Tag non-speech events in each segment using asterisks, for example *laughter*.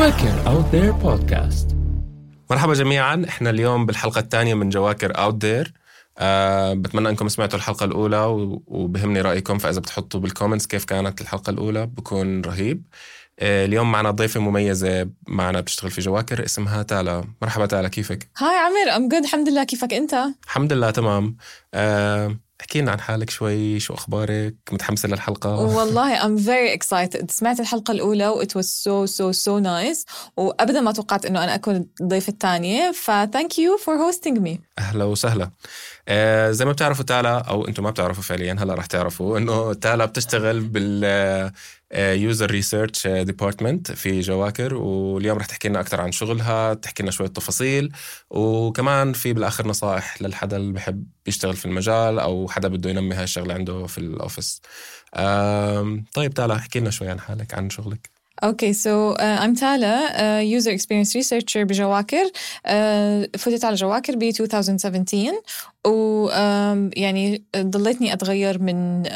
جواكر out there podcast مرحبا جميعا. إحنا اليوم بالحلقة الثانية من جواكر out there أه بتمنى أنكم سمعتوا الحلقة الأولى و- وبهمني رأيكم. فإذا بتحطوا بال comments كيف كانت الحلقة الأولى بكون رهيب. أه اليوم معنا ضيفة مميزة معنا بتشتغل في جواكر اسمها تالا. مرحبا تالا كيفك؟ hi عمر I'm good الحمد لله كيفك أنت؟ الحمد لله تمام. أه احكي لنا عن حالك شوي شو أخبارك؟ متحمسة للحلقة؟ والله *laughs* I'm very excited. سمعت الحلقة الأولى و it was so so so nice. وأبدا ما توقعت إنه أنا أكون الضيفة الثانية ف thank you for hosting me. أهلا وسهلا. آه زي ما بتعرفوا تالا أو أنتم ما بتعرفوا فعليا هلا رح تعرفوا إنه تالا بتشتغل بال user research department في جواكر واليوم رح تحكي لنا أكثر عن شغلها تحكي لنا شوية تفاصيل وكمان في بالآخر نصائح للحدا اللي بحب يشتغل في المجال أو حدا بده ينمي هاي الشغله عنده في ال office طيب تالا احكي لنا شوي عن حالك عن شغلك so uh, I'm Tala, uh, user experience researcher بجواكر. Uh, فتت على جواكر ب 2017 و يعني ضليتني أتغير من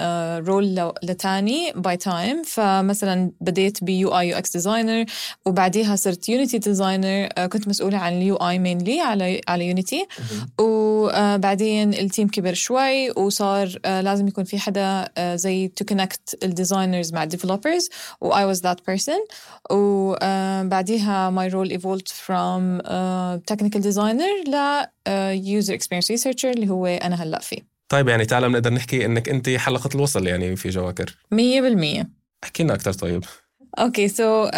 role لتاني by time فمثلا بديت ب UI UX designer وبعديها صرت Unity designer كنت مسؤولة عن ال UI mainly على على Unity وبعدين ال team كبر شوي وصار لازم يكون في حدا زي to connect ال designers مع ال developers و I was that person. وبعديها role evolved from uh, technical designer ل user experience researcher اللي هو أنا هلأ فيه. طيب يعني تالا بنقدر نحكي إنك أنت حلقة الوصل يعني في جواكر. مية بالمية. أحكي لنا أكثر طيب. okay so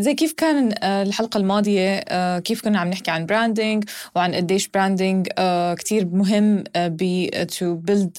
زي كيف كان uh, الحلقة الماضية uh, كيف كنا عم نحكي عن branding وعن قديش branding uh, كتير مهم ب to build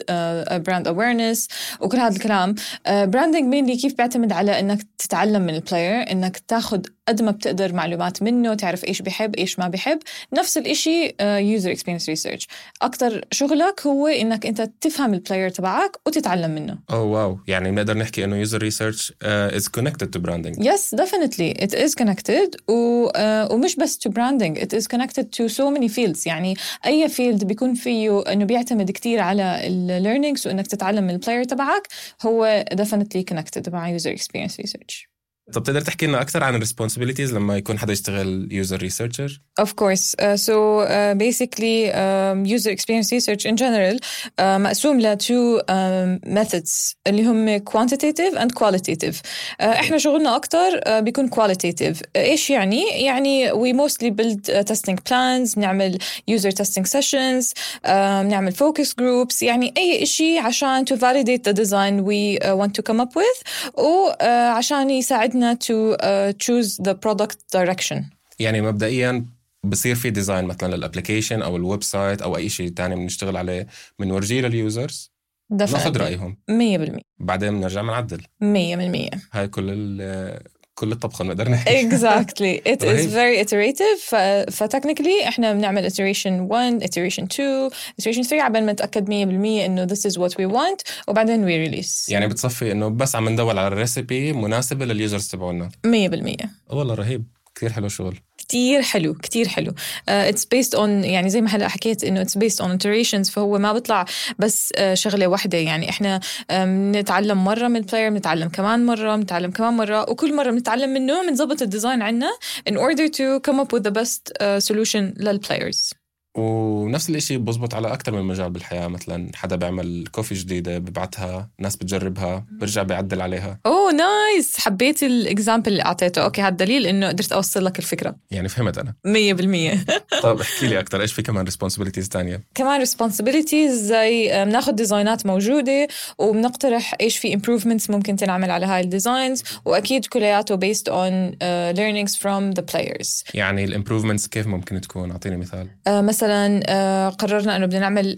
brand awareness وكل هذا الكلام. branding mainly كيف بيعتمد على إنك تتعلم من ال player إنك تاخذ قد ما بتقدر معلومات منه تعرف إيش بحب إيش ما بحب. نفس الإشي user experience research أكثر شغلك هو إنك أنت تفهم ال player تبعك وتتعلم منه. oh wow يعني بنقدر نحكي إنه يوزر ريسيرش از كونكتد تو براندنج Yes, definitely. It is connected و, uh, ومش بس to branding. It is connected to so many fields. يعني أي field بيكون فيه إنه بيعتمد كتير على ال learnings وإنك تتعلم من البلاير تبعك هو definitely connected مع user experience research. طب تقدر تحكي لنا أكثر عن ال responsibilities لما يكون حدا يشتغل user researcher. Uh, uh, basically, um, user experience research in general uh, مقسوم ل two um, methods اللي هم and qualitative. Uh, إحنا شغلنا أكتر uh, بيكون. Uh, إيش يعني؟ يعني we mostly build uh, testing plans, نعمل user testing sessions, uh, نعمل focus groups, يعني أي إشي عشان validate the design we uh, want to come up with وعشان يساعدنا to uh, choose the product direction. يعني مبدئيا بصير في design مثلا لل application أو ال website أو أي شيء ثاني بنشتغل عليه بنورجيه لل users ناخذ رأيهم. 100% بعدين بنرجع بنعدل. 100% هاي كل ال- كل الطبخة نحكي exactly. *laughs* It is رهيب. very iterative. ف technically إحنا بنعمل iteration 1 iteration 2 iteration 3 عبال ما نتأكد 100% إنه this is what we want. وبعدين we release. يعني بتصفي إنه بس عم ندور على ال recipe مناسبة لل users تبعونا. 100% والله رهيب. كثير حلو الشغل. كتير حلو كتير حلو. it's based on يعني زي ما هلا حكيت إنه it's based on iterations فهو ما بيطلع بس uh, شغلة واحدة. يعني إحنا um, بنتعلم مرة من ال player بنتعلم كمان مرة بنتعلم كمان مرة وكل مرة بنتعلم منه بنظبط ال design عنا in order to come up with the best uh, solution لل players ونفس الإشي بزبط على أكثر من مجال بالحياة مثلا حدا بيعمل coffee جديدة ببعتها ناس بتجربها برجع بيعدل عليها. oh nice حبيت ال example اللي أعطيته. okay هذا دليل إنه قدرت أوصل لك الفكرة. يعني فهمت أنا. 100% *laughs* طب احكي لي أكثر إيش في كمان responsibilities ثانية كمان responsibilities زي آه، بناخذ designات موجودة وبنقترح إيش في improvements ممكن تنعمل على هاي ال designs وأكيد كلياته based on uh, learnings from the players. يعني ال improvements كيف ممكن تكون؟ أعطيني مثال. آه، مثلا آه، قررنا إنه بدنا نعمل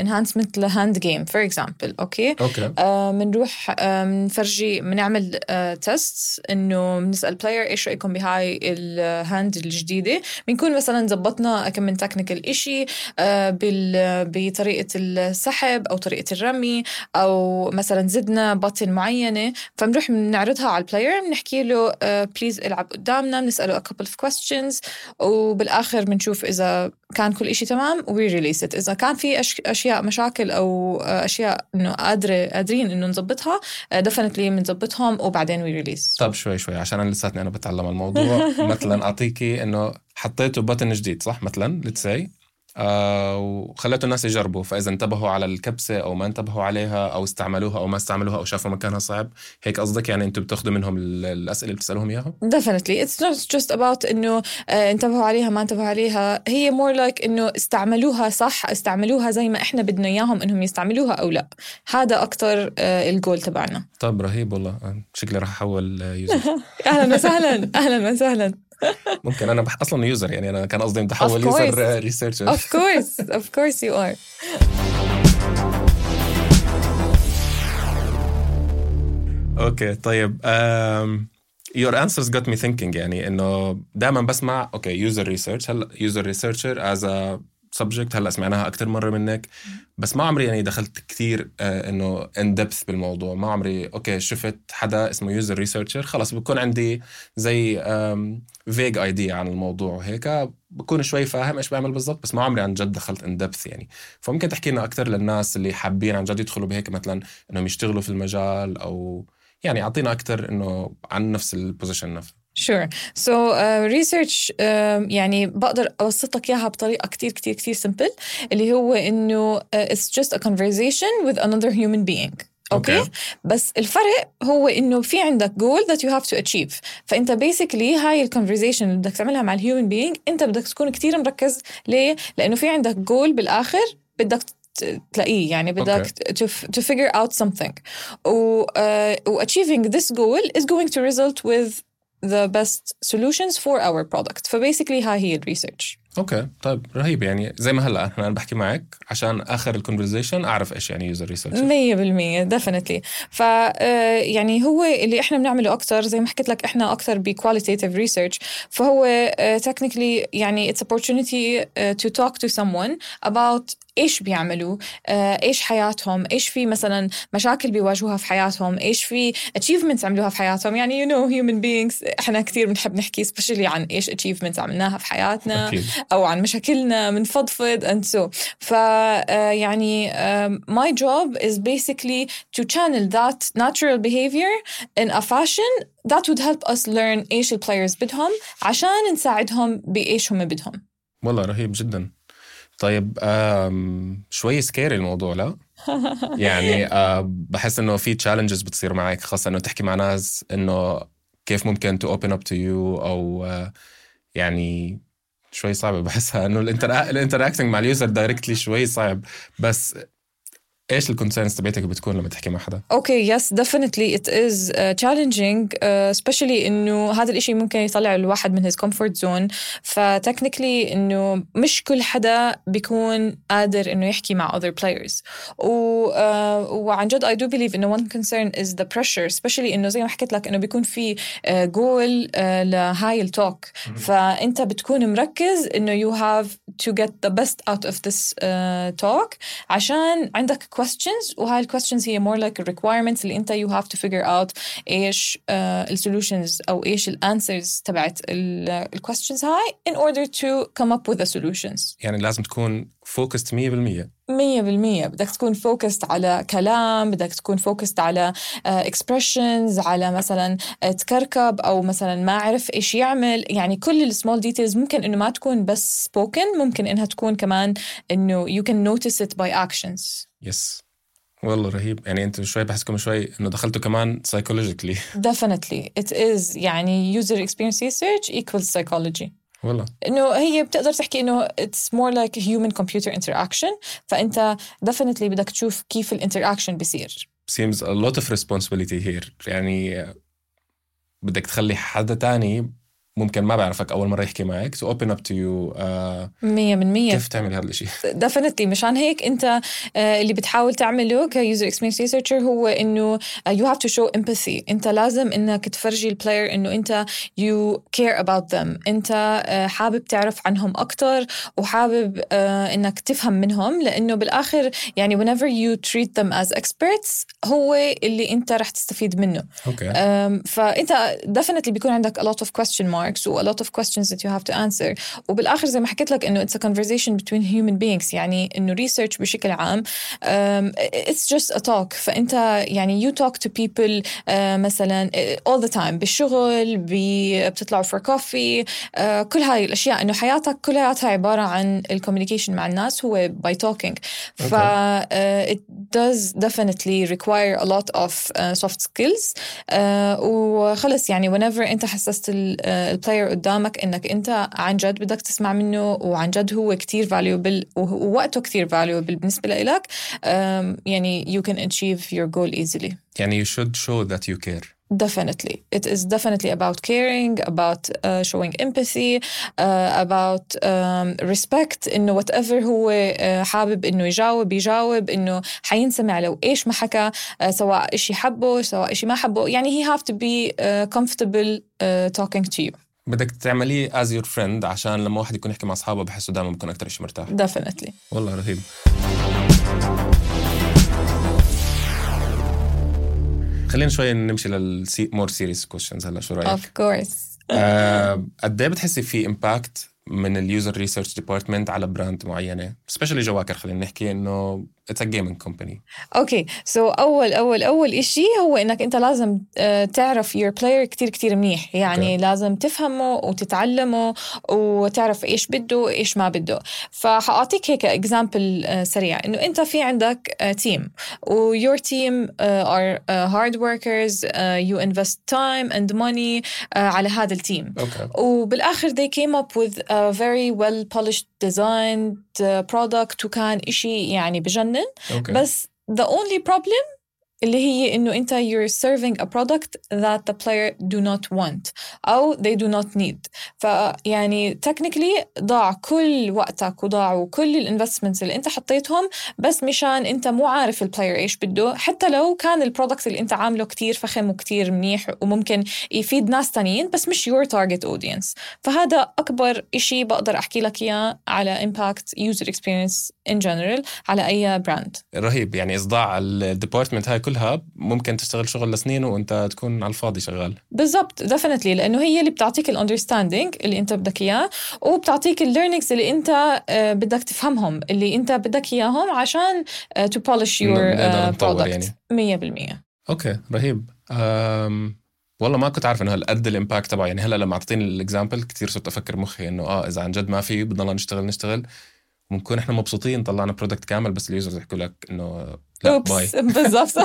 enhancement لهاند game for example okay okay بنروح بنفرجي بنعمل test إنه بنسال player إيش رأيكم بهاي الهاند الجديدة. بنكون مثلا زبطنا كم من technical آه، بال- بطريقة السحب أو طريقة الرمي أو مثلا زدنا button معينة. فبنروح بنعرضها على ال player بنحكي له please العب قدامنا بنساله a couple of questions وبالآخر بنشوف إذا كان كل إشي تمام we release إذا كان في أش... أشياء مشاكل أو آه، أشياء إنه قادرة قادرين إنه نظبطها definitely بنظبطهم وبعدين we release طب شوي شوي عشان أنا لساتني أنا بتعلم الموضوع. *laughs* مثلا أعطيكي إنه حطيتوا button جديد صح؟ مثلا let's آه وخليتوا الناس يجربوا. فإذا انتبهوا على الكبسة أو ما انتبهوا عليها أو استعملوها أو ما استعملوها أو شافوا مكانها صعب هيك قصدك؟ يعني أنتم بتاخذوا منهم ال- الأسئلة اللي بتسألوهم إياها؟ Definitely. It's not just about إنه آه، انتبهوا عليها ما انتبهوا عليها. هي more like إنه استعملوها صح استعملوها زي ما إحنا بدنا إياهم إنهم يستعملوها أو لا. هذا أكثر الجول تبعنا. طب رهيب والله. آه، شكلي راح أحول آه، يوزر *laughs* أهلا وسهلا. أهلا وسهلا. ممكن أنا بح... أصلا user يعني أنا كان قصدي course. *laughs* user researcher of course. Of course you are. okay طيب um, your answers got me thinking يعني إنه دائما بسمع okay user research هلا user researcher as subject هلا سمعناها أكثر مرة منك. بس ما عمري يعني دخلت كثير آه إنه in depth بالموضوع. ما عمري okay شفت حدا اسمه user researcher خلص بكون عندي زي vague idea عن الموضوع وهيك. بكون شوي فاهم إيش بعمل بالضبط بس ما عمري عن جد دخلت in depth يعني. فممكن تحكي لنا أكثر للناس اللي حابين عن جد يدخلوا بهيك مثلا إنهم يشتغلوا في المجال أو يعني أعطينا أكثر إنه عن نفس ال position نفسه. Sure. So uh, research uh, يعني بقدر أبسط لك إياها بطريقة كتير كتير كتير simple اللي هو إنه uh, it's just a conversation with another human being. okay okay. بس الفرق هو إنه في عندك goal that you have to achieve. فأنت basically هاي ال conversation اللي بدك تعملها مع ال human being أنت بدك تكون كتير مركز. ليه؟ لأنه في عندك goal بالآخر بدك ت- تلاقيه. يعني بدك to, to figure out something. و, uh, و achieving this goal is going to result with the best solutions for our product فباسically هاي هي الريسيرش أوكي طيب رهيب. يعني زي ما هلأ أنا بحكي معك عشان آخر ال conversation أعرف إيش يعني user مية بالمية definitely. ف آه، يعني هو اللي إحنا بنعمله أكتر زي ما حكيت لك إحنا أكتر ب qualitative research فهو آه، technically يعني it's opportunity آه، to talk to someone about إيش بيعملوا آه، إيش حياتهم إيش في مثلا مشاكل بيواجهوها في حياتهم إيش في achievements عملوها في حياتهم. يعني you know human beings إحنا كثير بنحب نحكي especially عن إيش achievements عملناها في حياتنا. أكيد. أو عن مشاكلنا بنفضفض and so. ف uh, يعني my job is basically to channel that natural behavior in a fashion that would help us learn إيش ال players بدهم عشان نساعدهم بإيش هم بدهم. والله رهيب جدا. طيب شوي scary الموضوع لا؟ *laughs* يعني آه بحس إنه في challenges بتصير معك خاصة إنه تحكي مع ناس إنه كيف ممكن to open up to you أو آه يعني شوي صعبه بحسها إنه ال interacting مع ال user directly شوي صعب. بس إيش ال concerns تبعتك بتكون لما تحكي مع حدا؟ okay yes is uh, challenging uh, especially إنه هذا الإشي ممكن يطلع الواحد من his comfort zone. ف technically إنه مش كل حدا بيكون قادر إنه يحكي مع other players. و, uh, وعن جد I do believe إنه one concern is the pressure especially إنه زي ما حكيت لك إنه بيكون في uh, goal uh, لهاي ال talk فانت بتكون مركز إنه you have to get the best out of this uh, talk عشان عندك questions. وهاي ال questions هي more like requirements اللي انت you have to figure out إيش uh, solutions أو إيش ال answers تبعت ال questions هاي in order to come up with the solutions. يعني لازم تكون focused 100% مية بالمية. بدك تكون focused على كلام بدك تكون focused على uh, expressions على مثلا uh, تكركب أو مثلا ما عرف إيش يعمل. يعني كل ال small details ممكن إنه ما تكون بس spoken ممكن إنها تكون كمان إنه you can notice it by actions. yes. والله رهيب. يعني أنتوا شوي بحسكم شوي انه دخلتوا كمان psychologically *laughs* definitely. It is يعني user experience research equals psychology. والله. إنه هي بتقدر تحكي إنه it's more like human computer interaction. فأنت definitely بدك تشوف كيف ال interaction بيصير. Seems a lot of responsibility here. يعني بدك تخلي حدا تاني ممكن ما بعرفك أول مرة يحكي معك. To you. آه مية من مية. كيف تعمل هذا الشيء definitely. مشان هيك أنت آه، اللي بتحاول تعمله ك user experience researcher هو إنه you have to show empathy. أنت لازم إنك تفرجي ال player إنه أنت you care about them. أنت آه، حابب تعرف عنهم أكثر وحابب آه، إنك تفهم منهم. لأنه بالآخر يعني whenever you treat them as experts هو اللي أنت رح تستفيد منه. okay أم، فأنت definitely بيكون عندك a lot of question marks. Marks و a lot of questions that you have to answer وبالاخر زي ما حكيت لك انه it's a conversation between human beings يعني انه research بشكل عام um, it's just a talk فانت يعني you talk to people uh, مثلا all the time بالشغل بتطلعوا for coffee uh, كل هاي الاشياء انه حياتك كلها عباره عن الكوميونيكيشن مع الناس هو by talking ف uh, it does definitely require a lot of uh, soft skills uh, وخلص يعني whenever انت حسست البلاير قدامك انك انت عن جد بدك تسمع منه وعن جد هو كتير valuable ووقته كتير valuable بالنسبة لك um, يعني you can achieve your goal easily يعني you should show that you care Definitely. It is definitely about caring, about uh, showing empathy, uh, about um, respect إنه whatever هو uh, حابب إنه يجاوب يجاوب إنه حينسمع لو إيش ما حكى uh, سواء إشي حبه سواء إشي ما حبه يعني he have to be uh, comfortable uh, talking to you. بدك تعمليه as your friend عشان لما واحد يكون يحكي مع أصحابه بحسه دائما بكون أكثر شيء مرتاح Definitely. والله رهيب خلينا شوي نمشي ل let's say more serious questions هلا شو رأيك؟ Of course. آه، قد إيه بتحسي في impact من ال user research department على brand معينة. specially جواكر خلينا نحكي إنه it's a gaming company okay so أول أول أول إشي هو إنك أنت لازم آه، تعرف your player كتير كتير منيح. يعني Okay. لازم تفهمه وتتعلمه وتعرف إيش بده وإيش ما بده. فحأعطيك هيك example سريع. إنه أنت في عندك team و your team are hard workers you invest time and money على هذا ال team okay وبالآخر they came up with a very well polished designed uh, product وكان إشي يعني بجنن اوكي بس the only problem اللي هي إنه أنت you're serving a product that the player do not want أو they do not need. فيعني technically ضاع كل وقتك وضاعوا كل ال investments اللي أنت حطيتهم بس مشان أنت مو عارف ال player إيش بده حتى لو كان ال product اللي أنت عامله كتير فخم وكتير منيح وممكن يفيد ناس تانيين بس مش your target audience. فهذا أكبر إشي بقدر أحكي لك إياه على impact user experience in general على أي براند رهيب. يعني إصداع ال department هاي كلها ممكن تشتغل شغل لسنين وأنت تكون على الفاضي شغال. بالضبط definitely لأنه هي اللي بتعطيك ال understanding اللي أنت بدك إياه وبتعطيك ال learnings اللي أنت آه، بدك تفهمهم اللي أنت بدك إياهم عشان to polish your product 100% okay رهيب. أم... والله ما كنت عارف إنه هالقد ال impact تبعه. يعني هلأ لما اعطيتني ال example كثير صرت أفكر مخي إنه آه إذا عن جد ما في بضلنا نشتغل نشتغل. ونكون إحنا مبسوطين طلعنا product كامل بس ال users يحكوا لك إنه لا bye. oops *laughs* بالضبط.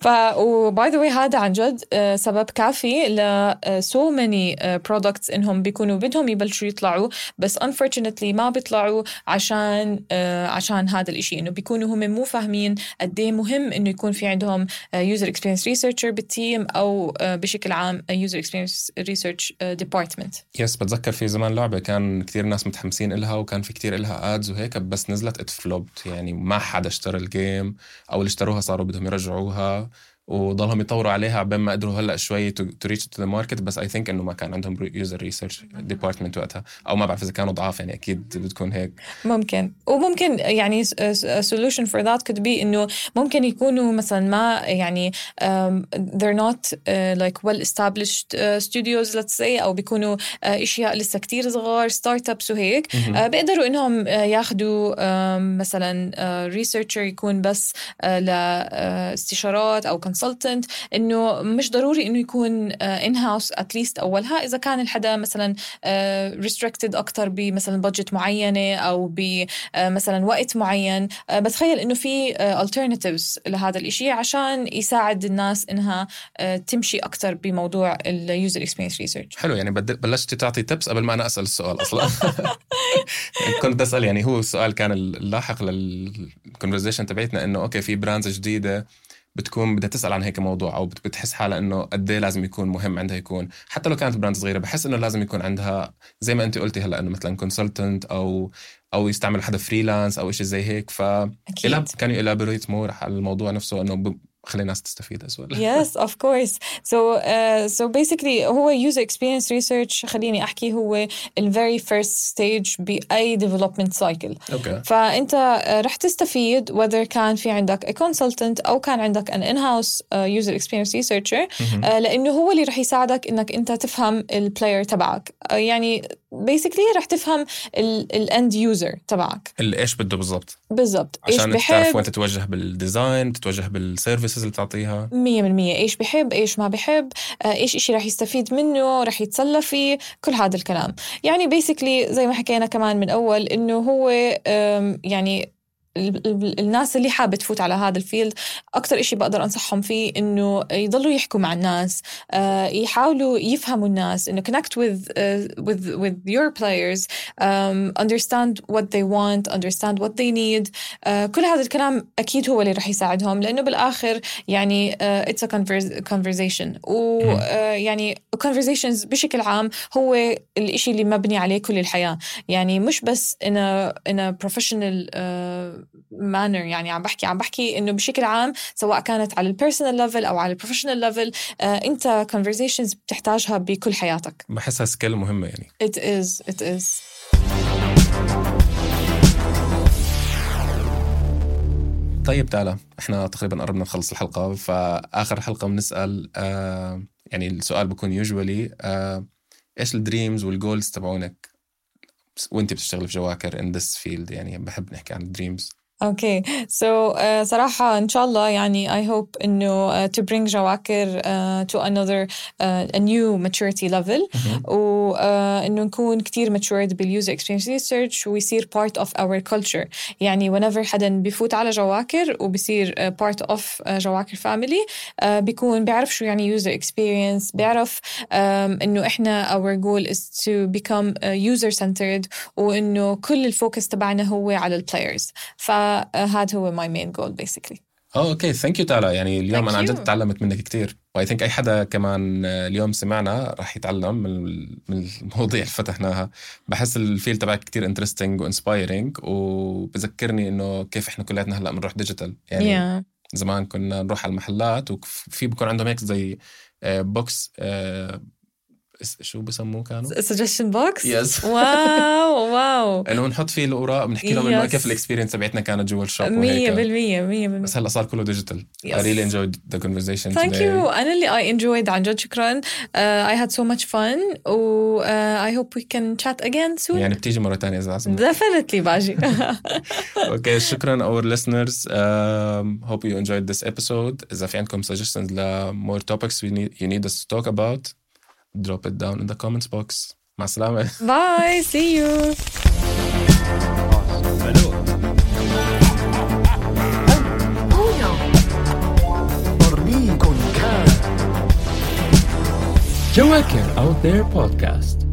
ف و by the way هذا عن جد آه، سبب كافي ل so many products إنهم بيكونوا بدهم يبلشوا يطلعوا بس unfortunately ما بيطلعوا عشان آه، عشان هذا الإشي إنه بيكونوا هم مو فاهمين قد إيه مهم إنه يكون في عندهم user experience researcher بال team أو آه، بشكل عام user experience research department yes بتذكر في زمان لعبة كان كثير ناس متحمسين إلها وكان في كثير إلها ads وهيك بس نزلت it flopped يعني ما حدا اشترى ال game أو اللي اشتروها صاروا بدهم يرجعوها. وضلهم يطوروا عليها عبين ما قدروا هلأ شوي to reach to the market بس I think إنه ما كان عندهم user research department وقتها. أو ما بعرف إذا كانوا ضعاف يعني أكيد بتكون هيك. ممكن. وممكن يعني solution for that could be إنه ممكن يكونوا مثلا ما يعني they're not uh, like well established uh, studios let's say أو بيكونوا uh, أشياء لسه كتير صغار start-ups وهيك uh, بيقدروا إنهم uh, ياخذوا um, مثلا researcher يكون بس لاستشارات أو consultant إنه مش ضروري إنه يكون in-house at least أولها. إذا كان الحدا مثلا restricted أكثر بمثلا budget معينة أو بمثلا وقت معين آه، بتخيل إنه في alternatives لهذا الإشي عشان يساعد الناس إنها آه، تمشي أكثر بموضوع ال user experience research حلو يعني بلشت تعطي tips قبل ما أنا أسأل السؤال أصلا. *laughs* كنت أسأل يعني هو السؤال كان اللاحق لل conversation تبعتنا إنه okay في brands جديدة بتكون بدها تسأل عن هيك موضوع أو بت- بتحس حالها إنه قد إيه لازم يكون مهم عندها يكون حتى لو كانت brand صغيرة بحس إنه لازم يكون عندها زي ما انت قلتي هلأ إنه مثلا consultant أو أو يستعمل حدا freelance أو شيء زي هيك ف أكيد can you elaborate more على الموضوع نفسه إنه. خلي الناس تستفيد also yes of course. So uh, so basically هو user experience research خليني أحكي هو ال very first stage بأي development cycle. okay فأنت آه، رح تستفيد whether كان في عندك a consultant أو كان عندك an in-house uh, user experience researcher. آه، لأنه هو اللي رح يساعدك إنك أنت تفهم ال player تبعك. آه، يعني basically رح تفهم ال end user تبعك. إيش بده بالضبط؟ بالضبط. إيش تعرف وين تتوجه بال design تتوجه بال services اللي تعطيها. مية بالمية. إيش بحب إيش ما بحب آه، إيش إشي رح يستفيد منه رح يتسلى فيه كل هذا الكلام. يعني basically زي ما حكينا كمان من أول إنه هو يعني الناس اللي حابة تفوت على هذا ال field أكتر إشي بقدر أنصحهم فيه إنه يضلوا يحكوا مع الناس آه، يحاولوا يفهموا الناس إنه connect with uh, with with your players um, understand what they want understand what they need آه، كل هذا الكلام أكيد هو اللي رح يساعدهم لأنه بالآخر يعني uh, it's a conversation. ويعني conversations بشكل عام هو الإشي اللي مبني عليه كل الحياة. يعني مش بس in a, in a professional uh, manner. يعني عم بحكي عم بحكي إنه بشكل عام سواء كانت على ال personal level أو على ال professional level uh, أنت conversations بتحتاجها بكل حياتك. بحسها skill مهمة يعني. It is it is. طيب تعالى إحنا تقريبا قربنا نخلص الحلقة فآخر حلقة بنسأل آه يعني السؤال بكون usually آه إيش ال dreams وال goals تبعونك؟ وانت بتشتغلي في جواكر in this field يعني بحب نحكي عن الدريمز اوكي سو so, uh, صراحة إن شاء الله يعني I hope إنه uh, to bring جواكر uh, to another uh, a new maturity level وإنه نكون كتير matured بالuser experience research ويصير part of our culture يعني whenever حدا بيفوت على جواكر وبصير uh, part of uh, جواكر family uh, بيكون بيعرف شو يعني user experience بيعرف um, إنه إحنا our goal is to become uh, user centered وإنه كل الفوكس تبعنا هو على البلايرز فهذا هو main goal basically. آه okay thank you تالا يعني اليوم Thank أنا عن جد. تعلمت منك كثير و I think أي حدا كمان آه، اليوم سمعنا راح يتعلم من من المواضيع اللي فتحناها. بحس ال field تبعك كثير interesting و inspiring وبذكرني إنه كيف إحنا كلياتنا هلأ بنروح digital يعني yeah. زمان كنا نروح على المحلات وفي بكون عندهم هيك زي box اس- شو بسموه كانوا؟ suggestion box yes wow wow انه نحط فيه الاوراق بنحكي لهم انه. كيف ال experience تبعتنا كانت جوا ال shop مية وهيك بالمية مية بالمية بس هلا صار كله ديجيتال I really enjoyed the conversation Thank today you أنا اللي I enjoyed عن جد شكرا uh, I had so much fun و uh, I hope we can chat again soon يعني بتيجي مرة تانية إذا عزمت definitely باجي أوكي شكرا our listeners um, hope you enjoyed this episode إذا في عندكم suggestions ل more topics you need, you need us to talk about drop it down in the comments box مع السلامة bye see you Joaquin Out There Podcast.